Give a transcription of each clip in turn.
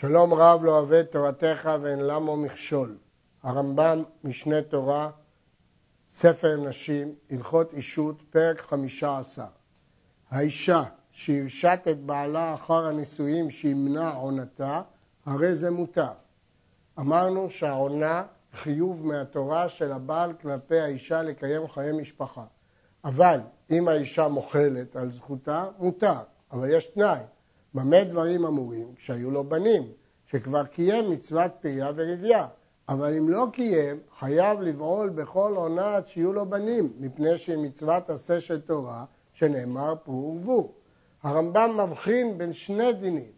שלום רב לא אוהב תורתך ואין למו מכשול. הרמב"ם, משנה תורה, ספר נשים, הלכות אישות, פרק חמישה עשר. האישה שהרשת את בעלה אחר הנישואים שימנע עונתה, הרי זה מותר. אמרנו שהעונה חיוב מהתורה של הבעל כלפי האישה לקיים חיי משפחה. אבל אם האישה מוחלת על זכותה, מותר. אבל יש תנאי, במה דברים אמורים? כשהיו לו בנים, שכבר קיים מצוות פריה ורבייה. אבל אם לא קיים, חייב לבעול בכל עונה עד שיהיו לו בנים, מפני שהיא מצוות עשה של תורה, שנאמר פרו ורבו. הרמב"ם מבחין בין שני דינים.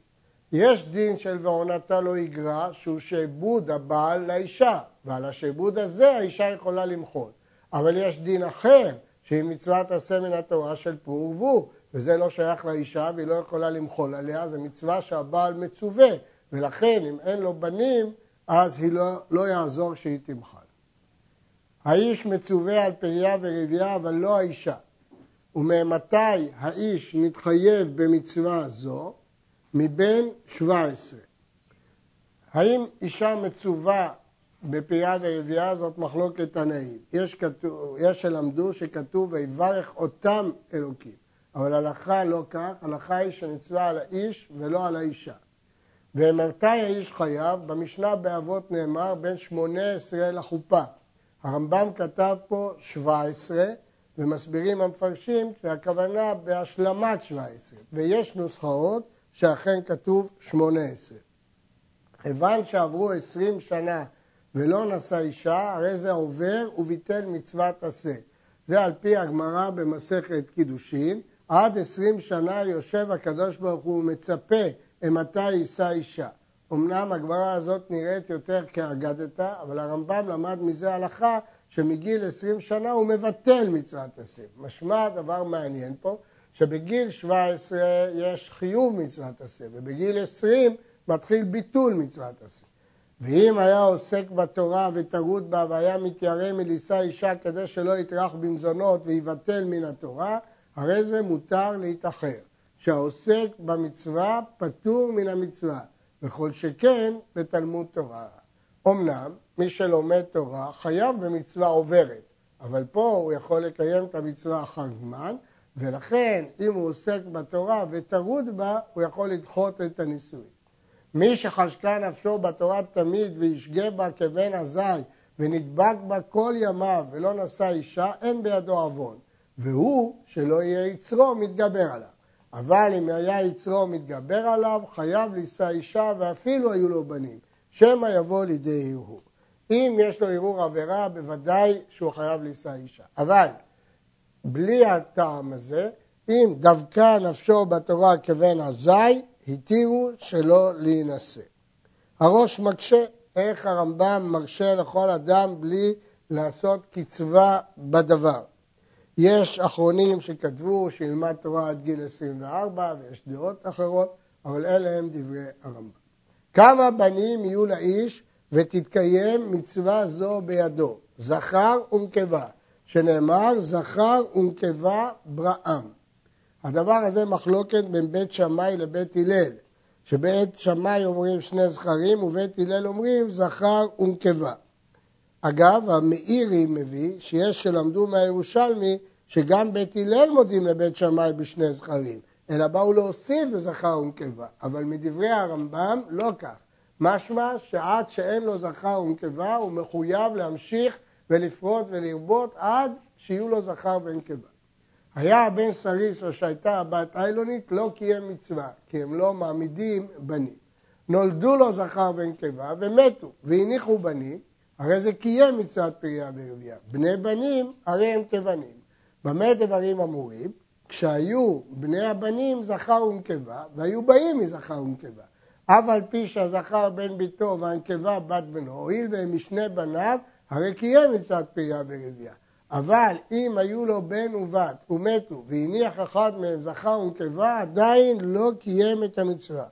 יש דין של ועונתה לא יגרע, שהוא שעבוד הבעל לאישה, ועל השעבוד הזה האישה יכולה למחות. אבל יש דין אחר, שהיא מצוות עשה מן התורה של פרו ורבו, וזה לא שייך לאישה והיא לא יכולה למחול עליה, זו מצווה שהבעל מצווה, ולכן אם אין לו בנים, אז היא לא, לא יעזור שהיא תמחל. האיש מצווה על פריה ורבייה, אבל לא האישה. וממתי האיש מתחייב במצווה זו? מבין 17. האם אישה מצווה בפריה ורבייה זאת מחלוקת תנאים. יש, יש שלמדו שכתוב ויברך אותם אלוקים. אבל הלכה לא כך, הלכה היא שנצווה על האיש ולא על האישה. ומתי האיש חייב? במשנה באבות נאמר בין שמונה עשרה לחופה. הרמב"ם כתב פה שבע עשרה, ומסבירים המפרשים שהכוונה בהשלמת שבע עשרה, ויש נוסחאות שאכן כתוב שמונה עשרה. כיוון שעברו עשרים שנה ולא נשא אישה, הרי זה עובר וביטל מצוות עשה. זה על פי הגמרא במסכת קידושין, עד עשרים שנה יושב הקדוש ברוך הוא ומצפה מתי יישא אישה. אמנם הגמרא הזאת נראית יותר כאגדתה, אבל הרמב"ם למד מזה הלכה שמגיל עשרים שנה הוא מבטל מצוות עשה. משמע דבר מעניין פה, שבגיל שבע עשרה יש חיוב מצוות עשה, ובגיל עשרים מתחיל ביטול מצוות עשה. ואם היה עוסק בתורה וטרוד בה והיה מתיירא מלישא אישה כדי שלא יטרח במזונות ויבטל מן התורה, הרי זה מותר להתאחר. שהעוסק במצווה פטור מן המצווה, וכל שכן בתלמוד תורה. אמנם מי שלומד תורה חייב במצווה עוברת, אבל פה הוא יכול לקיים את המצווה אחר זמן, ולכן אם הוא עוסק בתורה וטרוד בה, הוא יכול לדחות את הנישואין. מי שחשקה נפשו בתורה תמיד וישגה בה כבן עזי ונדבק בה כל ימיו ולא נשא אישה, אין בידו עוון. והוא, שלא יהיה יצרו, מתגבר עליו. אבל אם היה יצרו מתגבר עליו, חייב לישא אישה ואפילו היו לו בנים. שמא יבוא לידי הרהור. אם יש לו הרהור עבירה, בוודאי שהוא חייב לישא אישה. אבל בלי הטעם הזה, אם דבקה נפשו בתורה כבן עזי, התירו שלא להינשא. הראש מקשה, איך הרמב"ם מרשה לכל אדם בלי לעשות קצבה בדבר. יש אחרונים שכתבו שילמד תורה עד גיל 24 ויש דעות אחרות, אבל אלה הם דברי הרמב"ם. כמה בנים יהיו לאיש ותתקיים מצווה זו בידו, זכר ונקבה, שנאמר זכר ונקבה בראם. הדבר הזה מחלוקת בין בית שמאי לבית הלל, שבית שמאי אומרים שני זכרים ובית הלל אומרים זכר ונקבה. אגב, המאירי מביא שיש שלמדו מהירושלמי שגם בית הלל מודים לבית שמאי בשני זכרים, אלא באו להוסיף בזכר ונקבה, אבל מדברי הרמב"ם לא כך. משמע שעד שאין לו זכר ונקבה הוא מחויב להמשיך ולפרוט ולרבות עד שיהיו לו זכר ונקבה. היה הבן סריס או שהייתה הבת איילונית לא קיים מצווה, כי הם לא מעמידים בנים. נולדו לו זכר ונקבה ומתו והניחו בנים, הרי זה קיים מצוות פריה ורבייה. בני בנים הרי הם כבנים. במה דברים אמורים? כשהיו בני הבנים זכר ונקבה, והיו באים מזכר ונקבה. אף על פי שהזכר בן ביתו והנקבה בת בנו, הואיל והם משני בניו, הרי קיים מצוות פריה ורבייה. אבל אם היו לו בן ובת ומתו והניח אחד מהם זכר ונקבה, עדיין לא קיים את המצווה.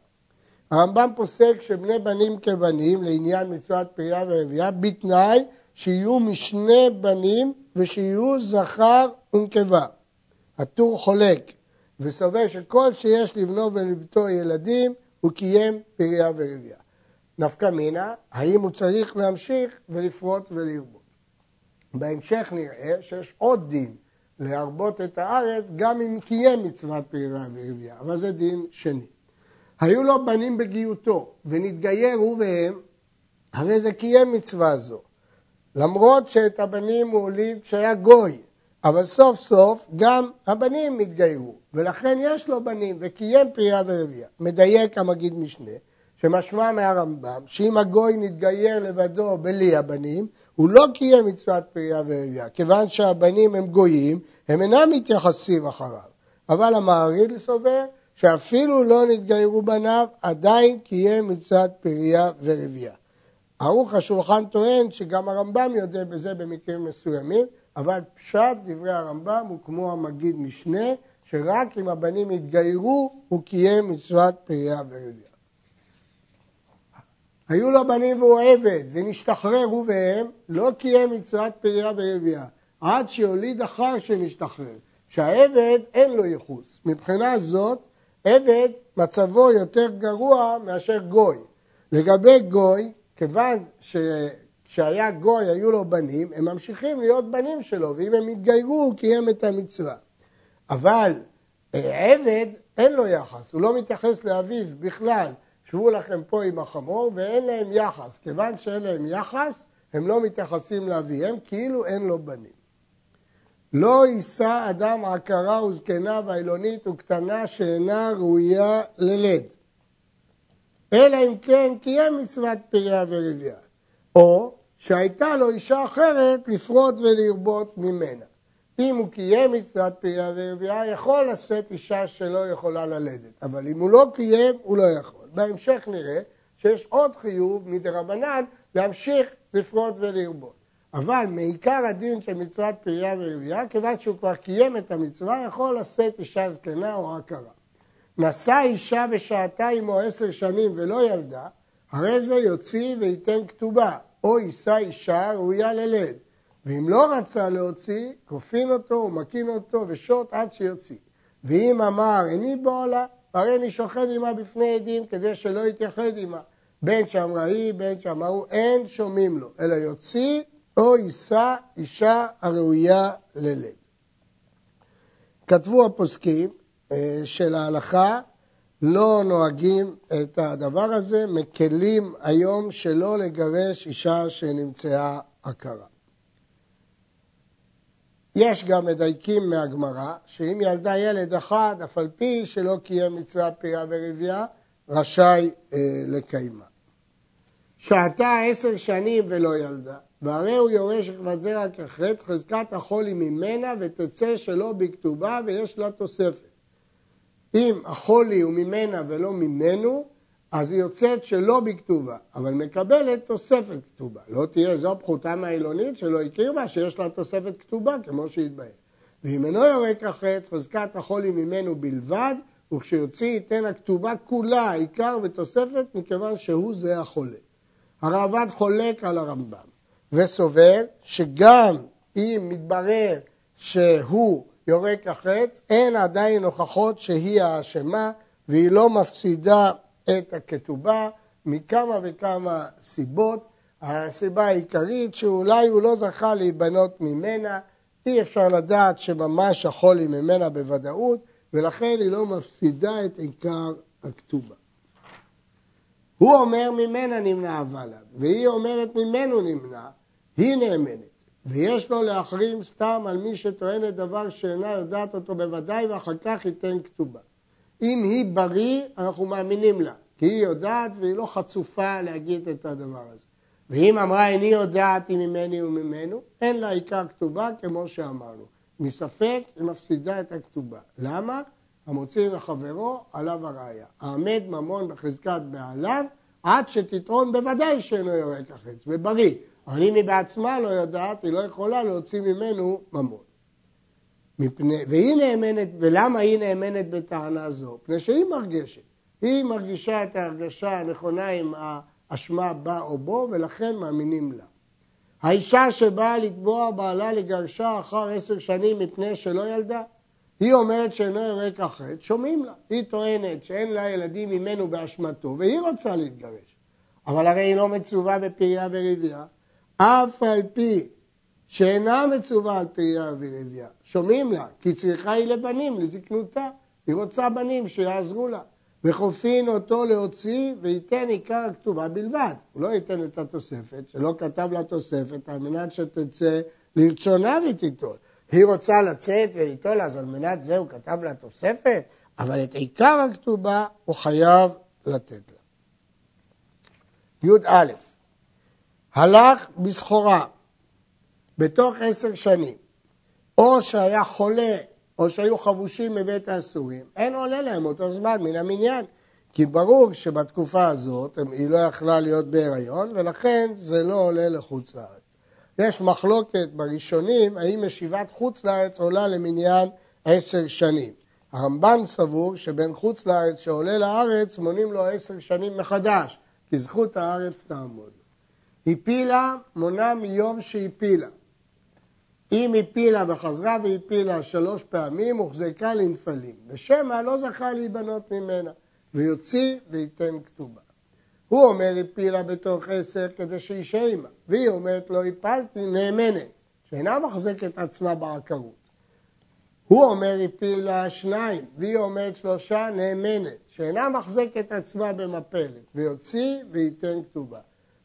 הרמב"ם פוסק שבני בנים כבנים לעניין מצוות פריה ורבייה בתנאי שיהיו משני בנים ושיהיו זכר ונקבה. הטור חולק וסובר שכל שיש לבנו ולבתו ילדים הוא קיים פריה ורבייה. נפקא מינה, האם הוא צריך להמשיך ולפרוט ולרבות. בהמשך נראה שיש עוד דין להרבות את הארץ גם אם קיים מצוות פריה ורבייה, אבל זה דין שני. היו לו בנים בגיותו ונתגייר הוא והם, הרי זה קיים מצווה זו. למרות שאת הבנים הוא הוליד כשהיה גוי, אבל סוף סוף גם הבנים התגיירו, ולכן יש לו בנים, וקיים פריה ורבייה. מדייק המגיד משנה, שמשמע מהרמב"ם, שאם הגוי נתגייר לבדו בלי הבנים, הוא לא קיים מצוות פריה ורבייה, כיוון שהבנים הם גויים, הם אינם מתייחסים אחריו. אבל המעריד סובר שאפילו לא נתגיירו בניו, עדיין קיים מצוות פריה ורבייה. ערוך השולחן טוען שגם הרמב"ם יודע בזה במקרים מסוימים, אבל פשט דברי הרמב"ם הוא כמו המגיד משנה, שרק אם הבנים יתגיירו, הוא קיים מצוות פריה ורבייה. היו לו בנים והוא עבד, ונשתחרר הוא והם, לא קיים מצוות פריה ורבייה, עד שיוליד אחר שנשתחרר. שהעבד אין לו ייחוס. מבחינה זאת, עבד מצבו יותר גרוע מאשר גוי. לגבי גוי, כיוון שכשהיה גוי היו לו בנים, הם ממשיכים להיות בנים שלו, ואם הם יתגיירו הוא קיים את המצווה. אבל אה, עבד אין לו יחס, הוא לא מתייחס לאביו בכלל. שבו לכם פה עם החמור, ואין להם יחס. כיוון שאין להם יחס, הם לא מתייחסים לאביהם, כאילו אין לו בנים. לא יישא אדם עקרה וזקנה ואילונית וקטנה שאינה ראויה ללד. אלא אם כן קיים מצוות פריה ורבייה. או שהייתה לו אישה אחרת לפרוט ולרבות ממנה. אם הוא קיים מצוות פריה ורבייה, יכול לשאת אישה שלא יכולה ללדת. אבל אם הוא לא קיים, הוא לא יכול. בהמשך נראה שיש עוד חיוב מדרבנן להמשיך לפרוט ולרבות. אבל מעיקר הדין של מצוות פריה ורבייה, כיוון שהוא כבר קיים את המצווה, יכול לשאת אישה זקנה או עקרה. נשא אישה ושעתה עמו עשר שנים ולא ילדה, הרי זה יוציא וייתן כתובה, או יישא אישה ראויה ללד. ואם לא רצה להוציא, כופין אותו ומקין אותו ושוט עד שיוציא. ואם אמר איני בעולה, הרי אני שוכן עמה בפני עדים כדי שלא יתייחד עמה. בין שאמרה היא, בין שאמרו, אין שומעים לו, אלא יוציא או יישא אישה הראויה ללד. כתבו הפוסקים אה, של ההלכה, לא נוהגים את הדבר הזה, מקלים היום שלא לגרש אישה שנמצאה עקרה. יש גם מדייקים מהגמרא, שאם ילדה ילד אחד, אף על פי שלא קיים מצווה פרייה ורבייה, רשאי אה, לקיימה. שעתה עשר שנים ולא ילדה, והרי הוא יורש שכבת זרע כחרץ, חזקת החולי ממנה ותצא שלא בכתובה ויש לה תוספת. אם החולי הוא ממנה ולא ממנו, אז היא יוצאת שלא בכתובה, אבל מקבלת תוספת כתובה. לא תהיה זו פחותה מהעילונית שלא הכיר בה שיש לה תוספת כתובה כמו שהתבהר. ואם אינו יורק החץ, חזקת החולי ממנו בלבד, וכשיוציא ייתן הכתובה כולה, עיקר ותוספת, מכיוון שהוא זה החולה. הרעב"ד חולק על הרמב"ם. וסובר שגם אם מתברר שהוא יורק החץ, אין עדיין הוכחות שהיא האשמה והיא לא מפסידה את הכתובה מכמה וכמה סיבות. הסיבה העיקרית שאולי הוא לא זכה להיבנות ממנה, אי אפשר לדעת שממש החולי ממנה בוודאות, ולכן היא לא מפסידה את עיקר הכתובה. הוא אומר ממנה נמנע עליו, והיא אומרת ממנו נמנע, היא נאמנת, ויש לו להחרים סתם על מי שטוענת דבר שאינה יודעת אותו בוודאי ואחר כך ייתן כתובה. אם היא בריא, אנחנו מאמינים לה, כי היא יודעת והיא לא חצופה להגיד את הדבר הזה. ואם אמרה איני יודעת אם ממני וממנו, אין לה עיקר כתובה כמו שאמרנו. מספק היא מפסידה את הכתובה. למה? המוציא מחברו עליו הראייה. העמד ממון בחזקת בעליו עד שתטעון בוודאי שאינו יורק החץ, ובריא. אבל אם היא בעצמה לא יודעת, היא לא יכולה להוציא ממנו ממון. מפני, והיא נאמנת, ולמה היא נאמנת בטענה זו? מפני שהיא מרגשת. היא מרגישה את ההרגשה הנכונה עם האשמה בה או בו, ולכן מאמינים לה. האישה שבאה לתבוע בעלה לגרשה אחר עשר שנים מפני שלא ילדה, היא אומרת שאינו יורק החטא, שומעים לה. היא טוענת שאין לה ילדים ממנו באשמתו, והיא רוצה להתגרש. אבל הרי היא לא מצווה בפריה ורבייה, אף על פי שאינה מצווה על פריה ורבייה. שומעים לה, כי צריכה היא לבנים, לזקנותה. היא רוצה בנים שיעזרו לה. וכופין אותו להוציא וייתן עיקר הכתובה בלבד. הוא לא ייתן את התוספת, שלא כתב לה תוספת, על מנת שתצא לרצונה ותיטול. היא רוצה לצאת וליטול, אז על מנת זה הוא כתב לה תוספת, אבל את עיקר הכתובה הוא חייב לתת לה. י"א הלך בסחורה בתוך עשר שנים, או שהיה חולה או שהיו חבושים מבית האסורים, אין עולה להם אותו זמן מן המניין. כי ברור שבתקופה הזאת היא לא יכלה להיות בהיריון, ולכן זה לא עולה לחוץ לארץ. יש מחלוקת בראשונים האם ישיבת חוץ לארץ עולה למניין עשר שנים. הרמב"ם סבור שבין חוץ לארץ שעולה לארץ מונים לו עשר שנים מחדש, כי זכות הארץ תעמוד. הפילה מונה מיום שהפילה. אם הפילה וחזרה והפילה שלוש פעמים, הוחזקה לנפלים, ושמא לא זכה להיבנות ממנה, ויוציא וייתן כתובה. הוא אומר הפילה בתוך עשר כדי שישאר עימה, והיא אומרת לא הפלתי, נאמנת, שאינה מחזקת עצמה בעקרות. הוא אומר הפילה שניים, והיא אומרת שלושה, נאמנת, שאינה מחזקת עצמה במפלת, ויוציא וייתן כתובה.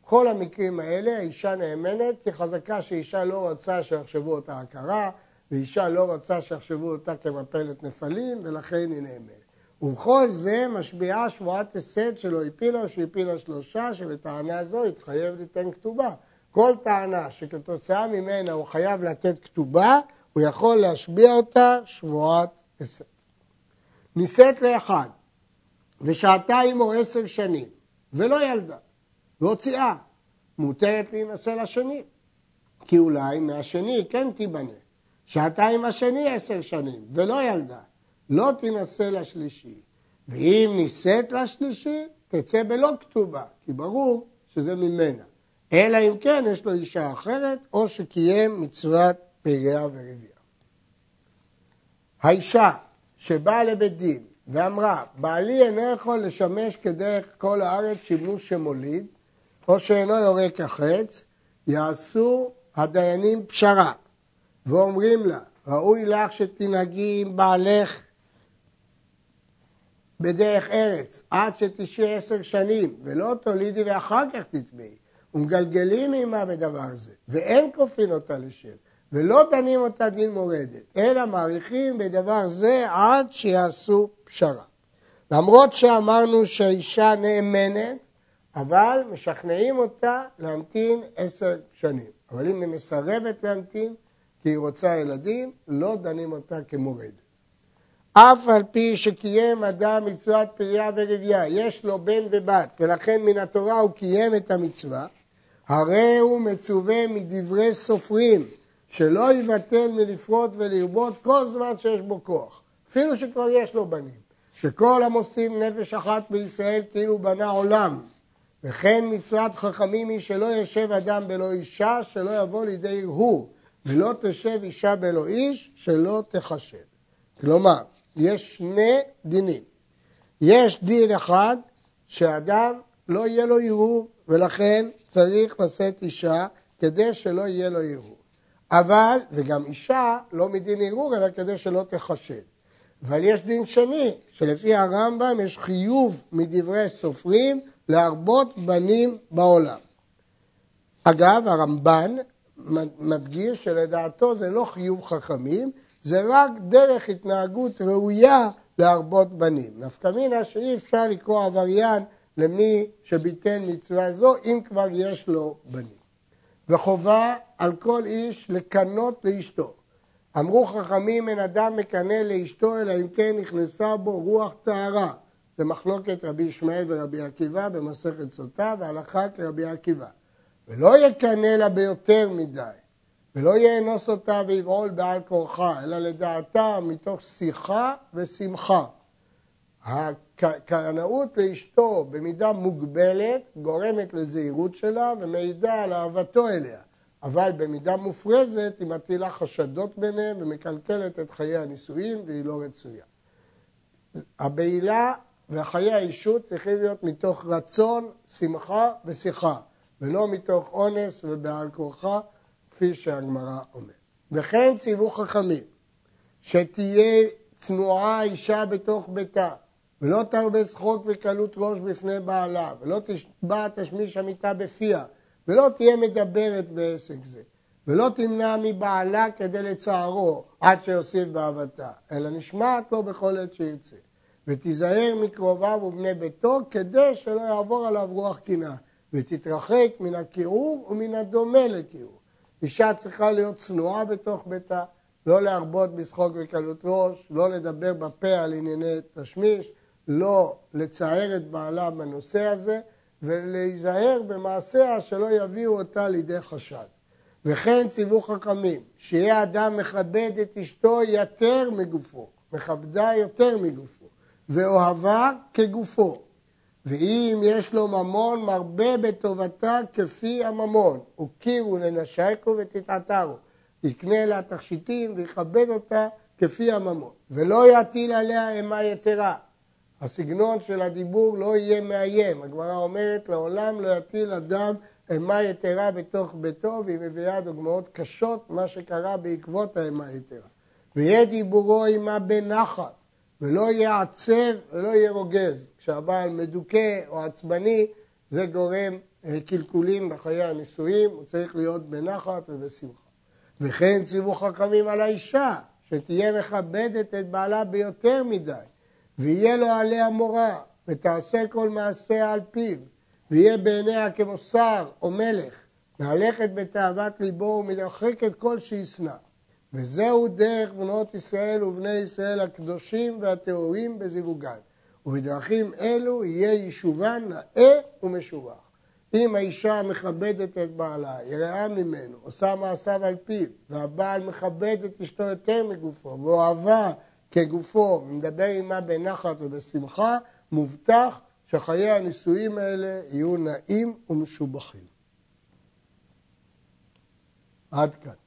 כל המקרים האלה האישה נאמנת כי חזקה שאישה לא רוצה שיחשבו אותה הכרה ואישה לא רוצה שיחשבו אותה כמפלת נפלים ולכן היא נאמנת. ובכל זה משביעה שבועת הסד שלא הפילה שהפילה שלושה שבטענה זו התחייב ליתן כתובה. כל טענה שכתוצאה ממנה הוא חייב לתת כתובה הוא יכול להשביע אותה שבועת הסד. נישאת לאחד ושעתיים או עשר שנים ולא ילדה והוציאה. מותרת להינשא לשני, כי אולי מהשני כן תיבנה. שעתיים השני עשר שנים, ולא ילדה. לא תינשא לשלישי. ואם נישאת לשלישי, תצא בלא כתובה, כי ברור שזה ממנה. אלא אם כן יש לו אישה אחרת, או שקיים מצוות פריה ורבייה. האישה שבאה לבית דין ואמרה, בעלי אינו יכול לשמש כדרך כל הארץ שימוש שמוליד, או שאינו יורק החץ, יעשו הדיינים פשרה, ואומרים לה, ראוי לך שתנהגי עם בעלך בדרך ארץ, עד שתשעי עשר שנים, ולא תולידי ואחר כך תטמעי. ומגלגלים עמה בדבר זה, ואין כופין אותה לשם, ולא דנים אותה דין מורדת, אלא מעריכים בדבר זה עד שיעשו פשרה. למרות שאמרנו שהאישה נאמנת, אבל משכנעים אותה להמתין עשר שנים. אבל אם היא מסרבת להמתין, כי היא רוצה ילדים, לא דנים אותה כמורדת. אף על פי שקיים אדם מצוות פריה ורבייה, יש לו בן ובת, ולכן מן התורה הוא קיים את המצווה, הרי הוא מצווה מדברי סופרים, שלא יבטל מלפרוט ולרבות כל זמן שיש בו כוח, אפילו שכבר יש לו בנים, שכל המוסים נפש אחת בישראל כאילו בנה עולם, וכן מצוות חכמים היא שלא יושב אדם בלא אישה, שלא יבוא לידי הרהור, ולא תשב אישה בלא איש, שלא תחשב. כלומר, יש שני דינים. יש דין אחד שאדם לא יהיה לו הרהור, ולכן צריך לשאת אישה כדי שלא יהיה לו הרהור. אבל, וגם אישה, לא מדין הרהור, אלא כדי שלא תחשב. אבל יש דין שני, שלפי הרמב"ם יש חיוב מדברי סופרים להרבות בנים בעולם. אגב, הרמב"ן מדגיש שלדעתו זה לא חיוב חכמים, זה רק דרך התנהגות ראויה להרבות בנים. נפקא מינה שאי אפשר לקרוא עבריין למי שביטל מצווה זו, אם כבר יש לו בנים. וחובה על כל איש לקנות לאשתו. אמרו חכמים אין אדם מקנא לאשתו אלא אם כן נכנסה בו רוח טהרה. זה מחלוקת רבי ישמעאל ורבי עקיבא במסכת סוטה והלכה כרבי עקיבא. ולא יקנא לה ביותר מדי, ולא יאנוס אותה ויבעול בעל כורחה, אלא לדעתה מתוך שיחה ושמחה. הקנאות לאשתו במידה מוגבלת גורמת לזהירות שלה ומעידה על אהבתו אליה, אבל במידה מופרזת היא מטילה חשדות ביניהם ומקלקלת את חיי הנישואים והיא לא רצויה. הבעילה וחיי האישות צריכים להיות מתוך רצון, שמחה ושיחה, ולא מתוך אונס ובעל כורחה, כפי שהגמרא אומרת. וכן ציוו חכמים, שתהיה צנועה האישה בתוך ביתה, ולא תרבה שחוק וקלות ראש בפני בעלה, ולא תשבע תשמיש המיטה בפיה, ולא תהיה מדברת בעסק זה, ולא תמנע מבעלה כדי לצערו עד שיוסיף באהבתה, אלא נשמעת לו בכל עת שירצה. ותיזהר מקרוביו ובני ביתו כדי שלא יעבור עליו רוח קנאה, ותתרחק מן הכיעור ומן הדומה לכיעור. אישה צריכה להיות צנועה בתוך ביתה, לא להרבות בשחוק וקלות ראש, לא לדבר בפה על ענייני תשמיש, לא לצער את בעלה בנושא הזה, ולהיזהר במעשיה שלא יביאו אותה לידי חשד. וכן ציוו חכמים, שיהיה אדם מכבד את אשתו יותר מגופו, מכבדה יותר מגופו, ואוהבה כגופו. ואם יש לו ממון, מרבה בטובתה כפי הממון. הוקירו לנשקו ותתעתרו. יקנה לה תכשיטים ויכבד אותה כפי הממון. ולא יטיל עליה אימה יתרה. הסגנון של הדיבור לא יהיה מאיים. הגמרא אומרת, לעולם לא יטיל אדם אימה יתרה בתוך ביתו, והיא מביאה דוגמאות קשות, מה שקרה בעקבות האימה יתרה. ויהיה דיבורו עימה בנחת, ולא יהיה עצב ולא יהיה רוגז. כשהבעל מדוכא או עצבני, זה גורם אה, קלקולים בחיי הנישואים, הוא צריך להיות בנחת ובשמחה. וכן ציוו חכמים על האישה, שתהיה מכבדת את בעלה ביותר מדי, ויהיה לו עליה מורה, ותעשה כל מעשה על פיו, ויהיה בעיניה כמו שר או מלך, מהלכת בתאוות ליבו ומדחקת כל שישנא. וזהו דרך בנות ישראל ובני ישראל הקדושים והטהורים בזיווגן. ובדרכים אלו יהיה יישובן נאה ומשובח. אם האישה מכבדת את בעלה, יראה ממנו, עושה מעשיו על פיו, והבעל מכבד את אשתו יותר מגופו, ואוהבה כגופו, ומדבר עימה בנחת ובשמחה, מובטח שחיי הנישואים האלה יהיו נאים ומשובחים. עד כאן.